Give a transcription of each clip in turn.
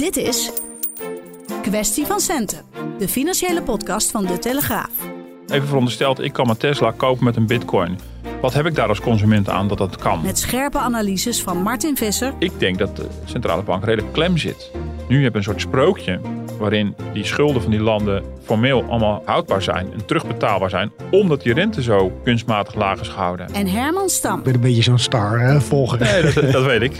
Dit is Kwestie van Centen, de financiële podcast van De Telegraaf. Even verondersteld, ik kan mijn Tesla kopen met een bitcoin. Wat heb ik daar als consument aan dat dat kan? Met scherpe analyses van Martin Visser Ik denk dat de centrale bank redelijk klem zit. Nu heb je een soort sprookje waarin die schulden van die landen formeel allemaal houdbaar zijn en terugbetaalbaar zijn, omdat die rente zo kunstmatig laag is gehouden. en Herman Stam. Ik ben een beetje zo'n star hè, volger. Nee, dat, dat weet ik.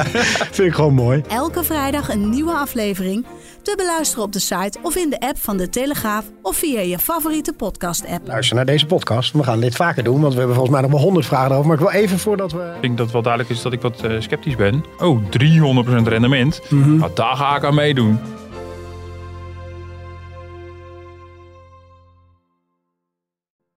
Vind ik gewoon mooi. Elke vrijdag een nieuwe aflevering. Te beluisteren op de site of in de app van De Telegraaf of via je favoriete podcast-app. Luister naar deze podcast. We gaan dit vaker doen, want we hebben volgens mij nog wel honderd vragen over. Maar ik wil even voordat we... Ik denk dat het wel duidelijk is dat ik wat eh, sceptisch ben. Oh, 300% rendement. Nou, daar ga ik aan meedoen.